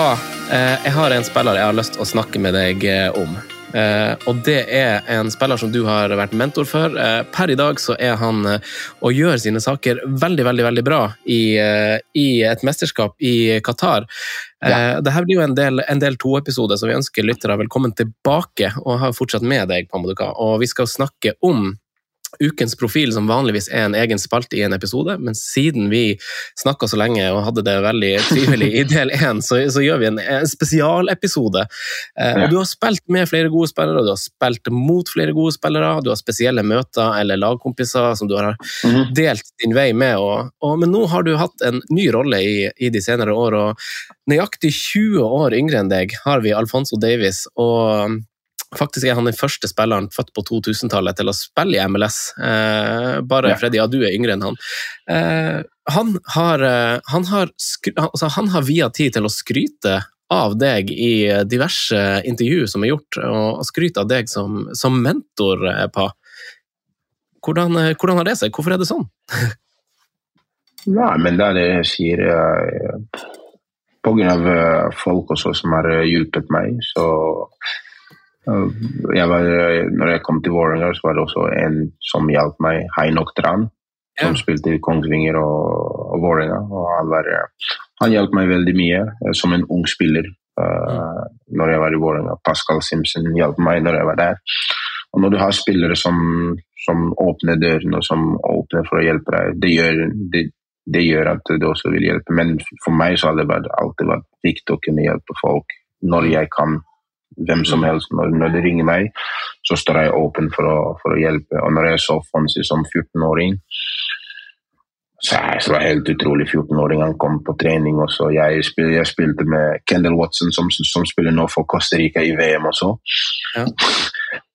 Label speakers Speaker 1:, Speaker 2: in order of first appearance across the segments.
Speaker 1: Pa, eh, jeg har en spiller jeg har lyst til å snakke med deg eh, om. Eh, og det er en spiller som du har vært mentor for. per i dag så er han og gjør sine saker veldig, veldig veldig bra i, i et mesterskap i Qatar. Ja. Dette blir jo en del, en del to-episode, så vi ønsker lyttere velkommen tilbake. Og har fortsatt med deg, Pamoduka. Og vi skal snakke om ukens profil, som vanligvis er en egen spalte i en episode, men siden vi snakka så lenge og hadde det veldig trivelig i del én, så, så, gjør vi en, en spesialepisode. Eh, og du har spilt med flere gode spillere, du har spilt mot flere gode spillere, du har spesielle møter eller lagkompiser som du har mhm. delt din vei med, og, og, men nå har du hatt en ny rolle i, i de senere år. og Nøyaktig 20 år yngre enn deg har vi Alfonso Davies. og Faktisk er han den første spilleren født på 2000-tallet til å spille i MLS. Eh, bare ja. Freddy Adu er yngre enn han. Eh, han, har, eh, han, har altså, han har via tid til å skryte av deg i diverse intervju som er gjort, og skryte av deg som, som mentor, eh, Pa. Hvordan, eh, hvordan, har det seg? Hvorfor er det sånn?
Speaker 2: Nei, men det er det jeg sier. Av folk også som har hjulpet meg, så jeg var, når jeg kom til Vålerenga, så var det også en som hjalp meg, Heinok Tran. Ja. Som spilte i Kongsvinger og, og Vålerenga. Han, var, han hjalp meg veldig mye eh, som en ung spiller uh, når jeg var i Vålerenga. Pascal Simpson hjalp meg når jeg var der. Og når du har spillere som, som åpner dørene og som åpner for å hjelpe deg, det gjør, det, det gjør at du også vil hjelpe. Men for meg så har det alltid vært viktig å kunne hjelpe folk når jeg kan hvem som helst. Når, når de ringer meg, så står jeg åpen for å, for å hjelpe. Og når jeg så Fonsi som 14-åring, så jeg var helt utrolig. 14-åring han kom på trening også. Jeg, spil, jeg spilte med Kendal Watson, som, som, spiller nå for Costa Rica i VM også. Ja.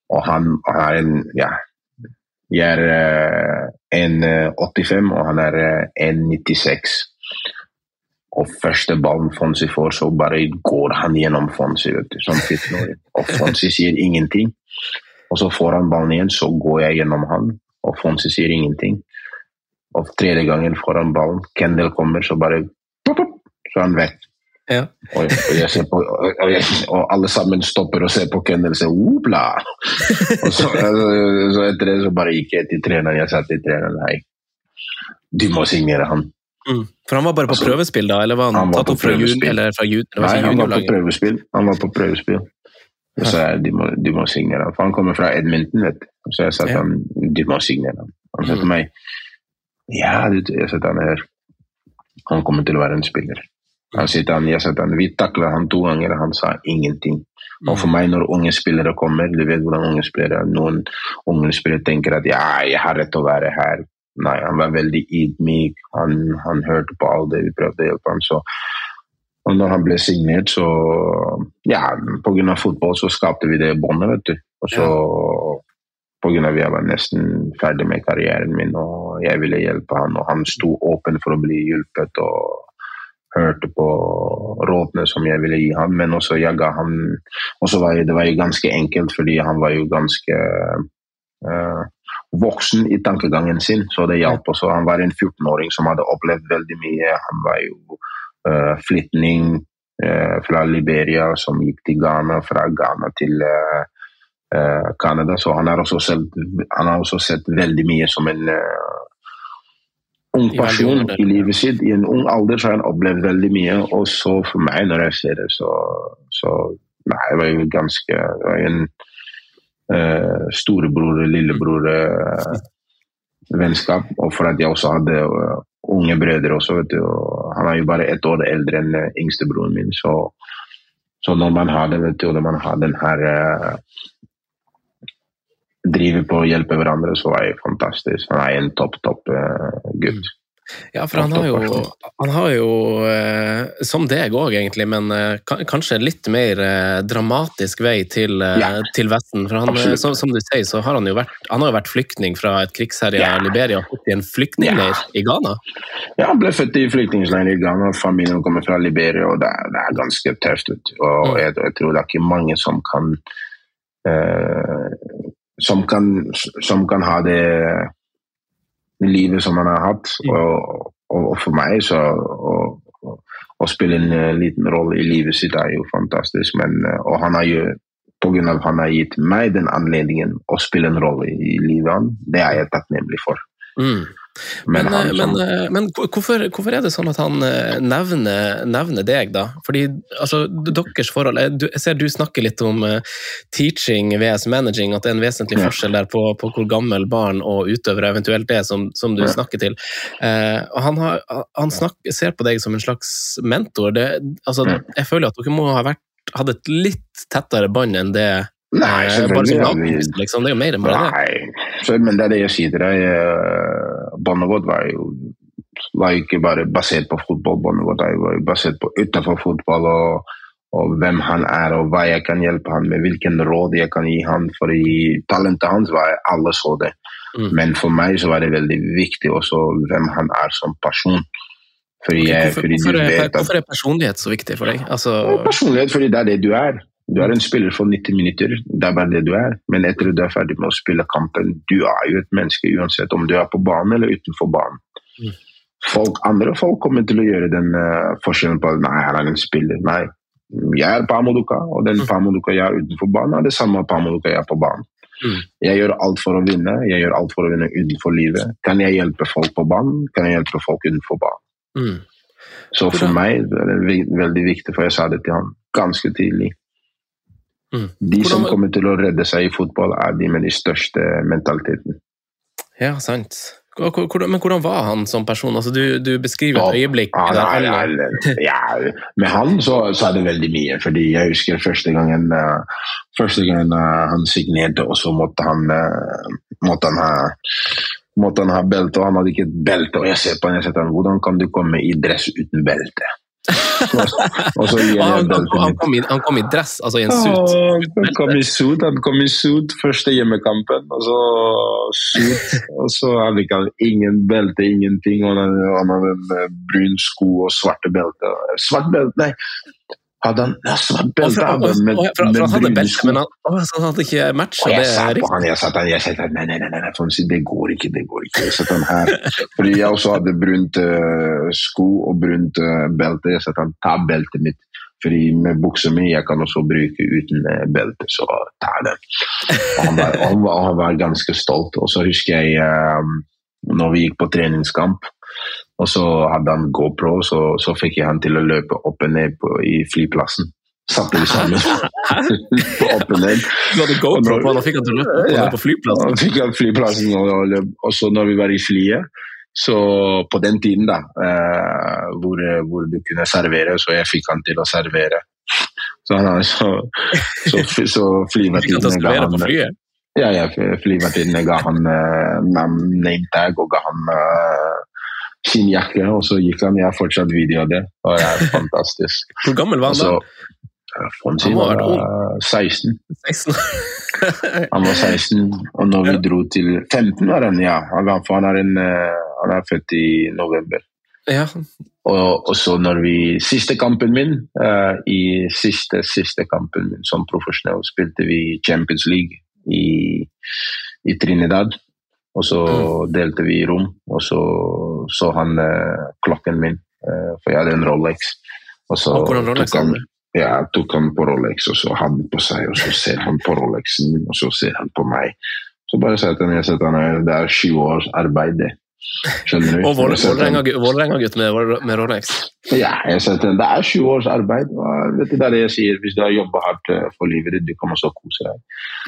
Speaker 2: Og han, har en Ja. Jeg er 1,85, eh, og han er 1,96. Eh, og første ballen Fonsi får, så bare går han gjennom Fonsi. vet du, som 14 Og Fonsi sier ingenting. Og så får han ballen igjen, så går jeg gjennom han, og Fonsi sier ingenting. Og tredje gangen får han ballen, Kendal kommer, så bare Så han vet. Ja. Og, og, på, og, jeg, og, alle sammen stopper og ser på Kendal og sier 'opla'. og så, så, etter det så bare gikk jeg til treneren. Jeg sa til treneren 'hei, du må signere han.
Speaker 1: Mm. For han var bare på altså, prøvespill, da? Eller var han, han tatt opp fra jul? Eller fra jul
Speaker 2: Nei, han var på prøvespill. Han var på prøvespill. Så jeg, de, må, de må signere han. For han kommer fra Edmonton, vet du. Så jeg sa til ja. han de må signere han. Han sa til mm. meg ja, jeg sa til han her Han kommer til å være en spiller. Han sier til han, jeg sa til han, Vi takla han to ganger, han sa ingenting. Og for mm. meg, når unge spillere kommer, du vet hvordan unge spillere Noen unge spillere tenker at ja, jeg har rett til å være her. Nei, han var veldig ydmyk. Han, han, hørte på alt det vi prøvde å hjelpe ham. Så. Og når han ble signert, så Ja, pga. fotball så skapte vi det båndet, vet du. Og så ja. pga. jeg var nesten ferdig med karrieren min, og jeg ville hjelpe han, og han sto åpen for å bli hjulpet. og hørte på rådene som jeg ville gi han, men også jeg ga han Og så var det, det var jo ganske enkelt, fordi han var jo ganske uh, voksen i tankegangen sin, så det hjalp også. Han var en 14-åring som hadde opplevd veldig mye. Han var jo uh, flyktning uh, fra Liberia som gikk til Ghana, fra Ghana til uh, Canada. Så han har, sett, han har også sett veldig mye som en ung person i livet sitt. I en ung alder så har han opplevd veldig mye. Og så for meg, når jeg ser det, så, så Nei, det var jo ganske det var en eh, storebror, lillebror-vennskap. Eh, og for at jeg også hadde uh, unge brødre også, vet du. Og han er jo bare ett år eldre enn uh, yngstebroren min. Så, så, når man har det, vet du, og når man har den her uh, Driver på å hjelpe hverandre, så er det fantastisk. Han er en topp, topp gutt.
Speaker 1: Ja, for han har jo, han har jo eh, som deg òg, egentlig, men eh, kanskje litt mer eh, dramatisk vei til, ja. til Vesten. For han, som, som, du sier, så har han jo vært, han har jo vært flyktning fra et krigsherja ja. Liberia i en flyktningleir ja. i Ghana?
Speaker 2: Ja, han ble født i flyktningleir i Ghana. Familien kommer fra Liberia, og det er, det er ganske tøft. Og mm. jeg, jeg, tror det er ikke mange som kan uh, som kan, som kan ha det livet som han har hatt. Mm. Og, og, og for meg så å spille en uh, liten rolle i livet sitt er jo fantastisk. Men, uh, og han har jo av han har gitt meg den anledningen å spille en rolle i livet han, det er jeg takknemlig for.
Speaker 1: Mm. Men, men, men, men hvorfor, hvorfor, er det sånn at han nevner, nevner deg, da? Fordi altså, deres forhold Jeg ser du snakker litt om teaching vs managing, at det er en vesentlig forskjell der på, på, hvor gammel barn og utøvere eventuelt er som, som du snakker til. Eh, han, har, han snakker, ser på deg som en slags mentor. Det, altså. Jeg føler at dere må ha vært hatt et litt tettere bånd enn det
Speaker 2: Nei,
Speaker 1: eh, selvfølgelig. Bare liksom. Det er jo mer enn bare
Speaker 2: det. Nei, men det er det jeg sier til deg. Eh, båndet vårt var jo var ikke bare basert på fotball. Båndet vårt var basert på utenfor fotball og, og, hvem han er og hva jeg kan hjelpe han med. Hvilken råd jeg kan gi han. For i talentet hans var alle så det. Mm. Men for meg så var det veldig viktig også hvem han er som person.
Speaker 1: Fordi okay, hvorfor, fordi hvorfor, er, hvorfor, er, personlighet så viktig for deg? Altså...
Speaker 2: Personlighet fordi det er det du er. Du er en spiller for 90 minutter, det er bare det du er. Men etter at du er ferdig med å spille kampen, du er jo et menneske uansett om du er på banen eller utenfor banen. Mm. Folk, andre folk kommer til å gjøre den uh, forskjellen på nei, han er en spiller. Nei, jeg er Pamoduka, og den mm. Pamoduka jeg er utenfor banen, er det samme Pamoduka jeg er på banen. Mm. Jeg gjør alt for å vinne, jeg gjør alt for å vinne utenfor livet. Kan jeg hjelpe folk på banen, kan jeg hjelpe folk utenfor banen. Mm. Så for meg er det veldig viktig, for jeg sa det til han ganske tidlig. Mm. De som kommer til å redde seg i fotball, er de med de største mentaliteten.
Speaker 1: Ja, sant. Men hvordan var han som person? Altså, du, du beskriver et øyeblikk ja, nei, nei, nei,
Speaker 2: ja, Med han så, så, er det veldig mye. fordi Jeg husker første gangen, uh, første gangen uh, han signerte, og så måtte han, uh, måtte han ha måtte han ha belte, og han hadde ikke et belte. Og jeg ser på han, jeg ser hvordan kan du komme i dress uten belte?
Speaker 1: Og så gir jeg han, han, kom i, han kom i dress, altså i en suit?
Speaker 2: han kom i suit, han kom i suit første hjemmekampen, og så suit. Og så hadde ikke han ingen belte, ingenting. Og han hadde en brun sko og svarte belte. Svart belte, nei! Hadde han svart belte.
Speaker 1: For,
Speaker 2: med,
Speaker 1: med, for han hadde belte, men han, han hadde ikke matcha
Speaker 2: det? Jeg sa på han, jeg sa til han, jeg sa til han, nei, nei, nei, nei, det går ikke, det går ikke. Jeg sa til han her, fordi jeg også hadde brunt uh, sko og brunt uh, belte. Jeg sa til han, ta beltet mitt. Fordi med buksa mi jeg kan også bruke uten uh, belte, så ta den. Han var, han, var, han var ganske stolt. Og så husker jeg uh, når vi gikk på treningskamp og så hadde han GoPro, så, så fikk jeg han til å løpe opp og ned på, i flyplassen. Satte vi sammen på opp og ned.
Speaker 1: Du hadde GoPro på, da fikk han til å løpe opp og ned på flyplassen?
Speaker 2: Ja, fikk han flyplassen, og, og så når vi var i flyet så på den tiden, da, eh, hvor, hvor, du kunne servere, så jeg fikk han til å servere. Så, han, så, så, så flyvertinnene ga han ja, ja, flyvertinnene ga han name tag og ga han uh, sin jakke, og så gikk han. Jeg har fortsatt video av det, og det er fantastisk.
Speaker 1: Hvor gammel var han da?
Speaker 2: Fonsi var, var 16. 16. han var 16, og når vi dro til 15 var han, ja. Han er, en, eh, han er født i november.
Speaker 1: Ja.
Speaker 2: Og, og, så når vi Siste kampen min, uh, i siste, siste kampen min som profesjonell, spilte vi Champions League i, i Trinidad. Og så mm. delte vi rom, og så så han uh, klokken min, uh, for jeg hadde en Rolex.
Speaker 1: Og så
Speaker 2: Rolex tok han, ja, tok han på Rolex, og så han på seg, og så ser han på Rolexen min, og så ser han på meg. Så bare sier jeg til ham det er sju års arbeid, det.
Speaker 1: Skjønner du? Og Vålerenga-gutt med, med Rolex?
Speaker 2: Ja, det er sju års arbeid. Og vet du, det er det jeg sier. Hvis du har jobba hardt eh, for livet ditt, du kan også kose deg.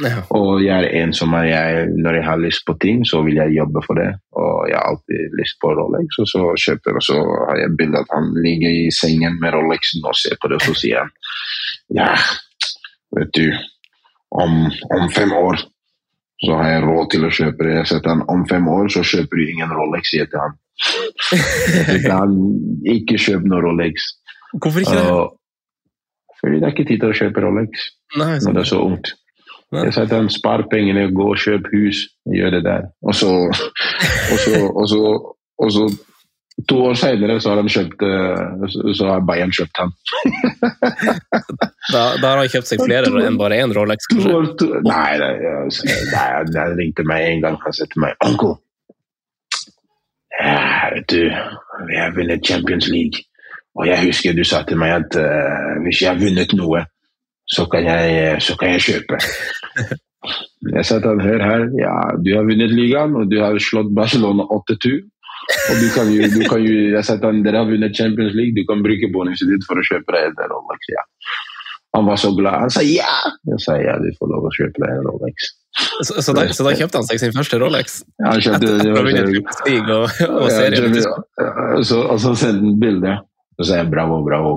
Speaker 2: Ja. Og jeg er en som er jeg, når jeg har lyst på ting, så vil jeg jobbe for det. Og jeg har alltid lyst på Rolex, og så kjøper og så har jeg bilde at han ligger i sengen med Rolexen og ser på det, og så sier han ja, vet du, om, om fem år så har jeg råd til å kjøpe det. Jeg setter han om fem år, så kjøper du ingen Rolex, sier jeg til han. han ikke kjøp noe Rolex.
Speaker 1: Hvorfor ikke det?
Speaker 2: Uh, fordi det er ikke tid til å kjøpe Rolex
Speaker 1: Nei,
Speaker 2: når det er så ungt. Nei. Jeg sa til han spar pengene, gå og kjøp hus. Gjør det der. Og så, og så, og så, og så To år senere så har, kjøpt, eh, så har Bayern kjøpt ham.
Speaker 1: da, da, har han kjøpt seg flere enn bare én Rolex? kanskje?
Speaker 2: Nei, han ringte meg en gang. Han sa til meg 'Onkel, ja, vet du, vi har vunnet Champions League.' Og jeg husker du sa til meg at uh, hvis jeg har vunnet noe, så kan jeg, så kan jeg kjøpe. Jeg sa til han, hør her, ja, du har vunnet ligaen, og du har slått Barcelona 8-2. Og du kan jo, du kan jo, jeg sa til han, dere har vunnet Champions League, du kan bruke bonuset ditt for å kjøpe deg en Rolex. Ja. Han var så glad. Han sa ja! Jeg sa ja, du får lov å kjøpe deg en Rolex.
Speaker 1: Så, så, da, så, da, kjøpte han seg sin første Rolex?
Speaker 2: Ja, han kjøpte det.
Speaker 1: Og, og serie,
Speaker 2: ja, så, og så sendte han bilde. Så sier jeg bravo, bravo.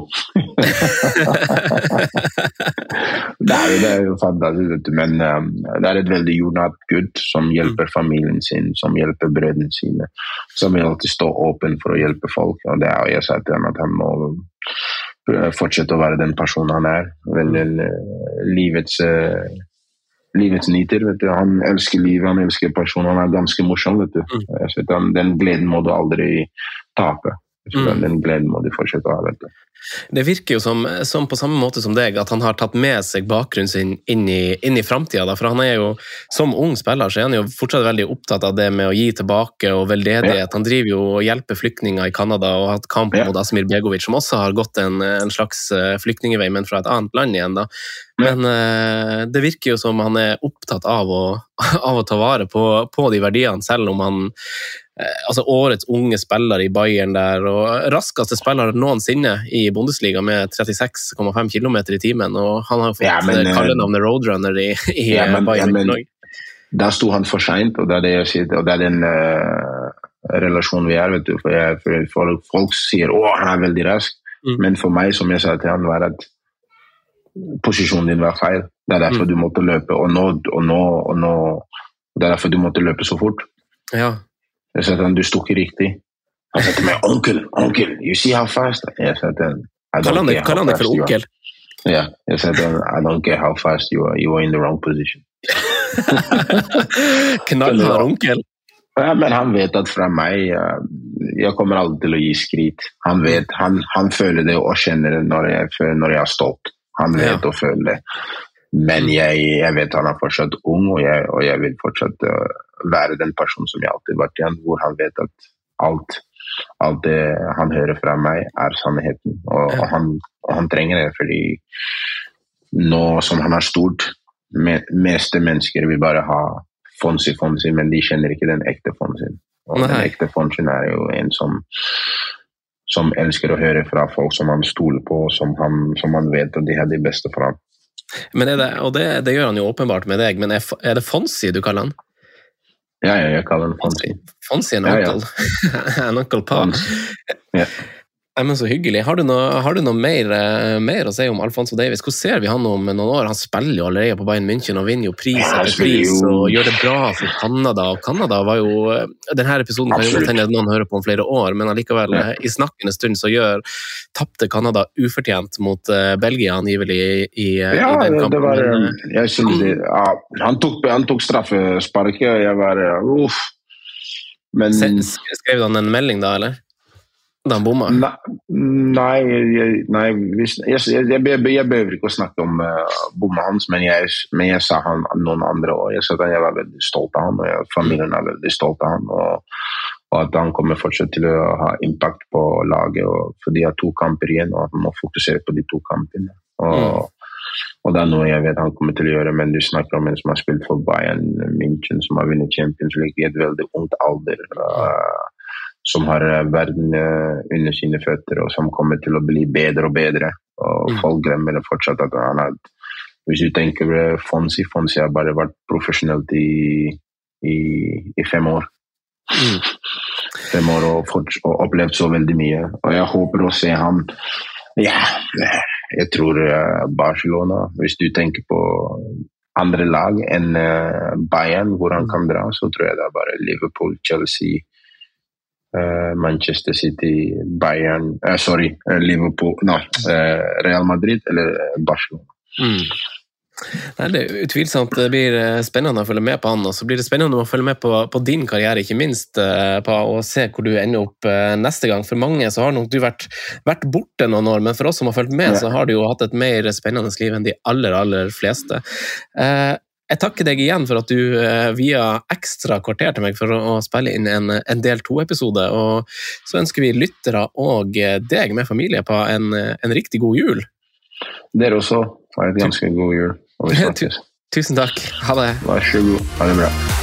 Speaker 2: det, er jo, det er jo fantastisk, men um, det er et veldig jordnært gutt som hjelper mm. familien sin, som hjelper brødrene sine. Som vil alltid stå åpen for å hjelpe folk. og det er, Jeg sa til ham at han må uh, fortsette å være den personen han er. Veldig uh, livets uh, livets nyter. vet du. Han elsker livet, han elsker personen. Han er ganske morsom. vet du. Mm. Den gleden må du aldri tape. Mm. Den gleden må de fortsette å ha.
Speaker 1: Det virker jo som, som, på samme måte som deg, at han har tatt med seg bakgrunnen sin inn i, inn i framtida. For han er jo, som ung spiller, så er han jo fortsatt veldig opptatt av det med å gi tilbake og veldedighet. Ja. Han driver jo og hjelper flyktninger i Canada og har hatt kamp ja. mot Asmir Begovic, som også har gått en, en slags eh, flyktningvei, men fra et annet land igjen. da. Men uh, det virker jo som han er opptatt av å, av å ta vare på, på de verdiene, selv om han Eh, altså årets unge spiller i Bayern der, og raskeste spiller noensinne i Bundesliga med 36,5 km i timen. Og han har fått ja, men, eh, kallenavnet Roadrunner i, i ja, men, Bayern. Ja, men,
Speaker 2: der sto han for seint, og det er det jeg sier, og det er den uh, relasjonen vi er. vet du, for, jeg, for folk, folk, sier 'å, han er veldig rask', mm. men for meg, som jeg sa til han, var at posisjonen din var feil. Det er derfor mm. du måtte løpe, og nå, og nå, og nå Det er derfor du måtte løpe så fort.
Speaker 1: Ja.
Speaker 2: Jeg sa til ham du sto ikke riktig. Han sa til meg onkel, onkel, you see how fast Jeg sa til ham
Speaker 1: Kall han deg for onkel?
Speaker 2: Ja. Jeg sa til ham I don't care how fast you are, you are in the wrong position.
Speaker 1: Knallhard onkel?
Speaker 2: Ja, men han vet at fra meg Jeg kommer aldri til å gi skryt. Han vet, han, han, føler det og kjenner det når jeg, når jeg er stolt. Han vet ja. og føler det. Men jeg, jeg, vet han er fortsatt ung, og jeg, og jeg vil fortsatt uh, være den personen som jeg alltid har vært igjen, hvor han vet at alt, alt det han hører fra meg, er sannheten. Og, og, han, og han, trenger det, fordi nå som han er stort, me, meste mennesker vil bare ha Fonsi Fonsi, men de kjenner ikke den ekte Fonsi. Og den ekte Fonsi er jo en som som elsker å høre fra folk som han stoler på, som han, som han vet at de har de beste for ham.
Speaker 1: Men er det, og det, det, gjør han jo åpenbart med deg, men er, er det Fonsi du kaller han?
Speaker 2: Ja, ja, jeg kaller den Fonsi.
Speaker 1: Fonsi en onkel? Ja, ja. en onkel Pa? Ja. Men Så hyggelig. Har du noe, har du noe mer, eh, mer, å si om Alfonso Davies? Hvordan ser vi han om noen år? Han spiller jo allerede på Bayern München og vinner jo pris etter pris og gjør det bra for Canada. Og Canada var jo eh, Denne episoden kan jo hende noen hører på om flere år, men allikevel. Eh, i snakkende stund så gjør tapte Canada ufortjent mot Belgia angivelig i,
Speaker 2: ja, i den kampen. Var, jeg synes ja, han, tok, han tok straffesparket, og jeg var uff.
Speaker 1: Men Skrev han en melding da, eller? Da bomma?
Speaker 2: Nei, nei hvis, jeg, jeg, jeg, jeg, behøver ikke å snakke om uh, bomma hans, men men jeg sa han noen andre år. Jeg sa at jeg var veldig stolt av han, og familien er veldig stolt av han. Og, og, at han kommer fortsatt til å ha impact på laget. Og, for de har to kamper igjen, og at han må fokusere på de to kampene. Og, mm. og det er noe jeg vet han kommer til å gjøre, men du snakker om en som har spilt for Bayern München, som har vunnet Champions League i et veldig ungt alder. Uh, som har eh, verden eh, under sine føtter, og som kommer til å bli bedre og bedre. Og mm. folk glemmer det fortsatt at han har Hvis du tenker eh, Fonsi Fonsi har bare vært profesjonelt i, i, i fem år. Mm. Fem år og, og, opplevd så veldig mye. Og jeg håper å se ham Ja, jeg tror Barcelona Hvis du tenker på andre lag enn Bayern, hvor han mm. kan dra, så tror jeg det er bare Liverpool, Chelsea Eh, Manchester City, Bayern uh, Sorry, uh, Liverpool Nei, Real Madrid eller Barcelona. Mm.
Speaker 1: Nei, det er utvilsomt det blir spennende å følge med på han, og så blir det spennende å følge med på, på din karriere, ikke minst, på å se hvor du ender opp neste gang. For mange så har nok du vært, vært borte noen år, men for oss som har fulgt med, så har du jo hatt et mer spennende liv enn de aller, aller fleste. Jeg takker deg igjen for at du uh, via ekstra kvarter til meg for å, spille inn en, en del to-episode. Og så ønsker vi lyttere og deg med familie på en, en riktig god jul.
Speaker 2: Dere også. Ha et ganske god jul.
Speaker 1: Tusen takk. Ha det.
Speaker 2: Vær så god. Ha det bra.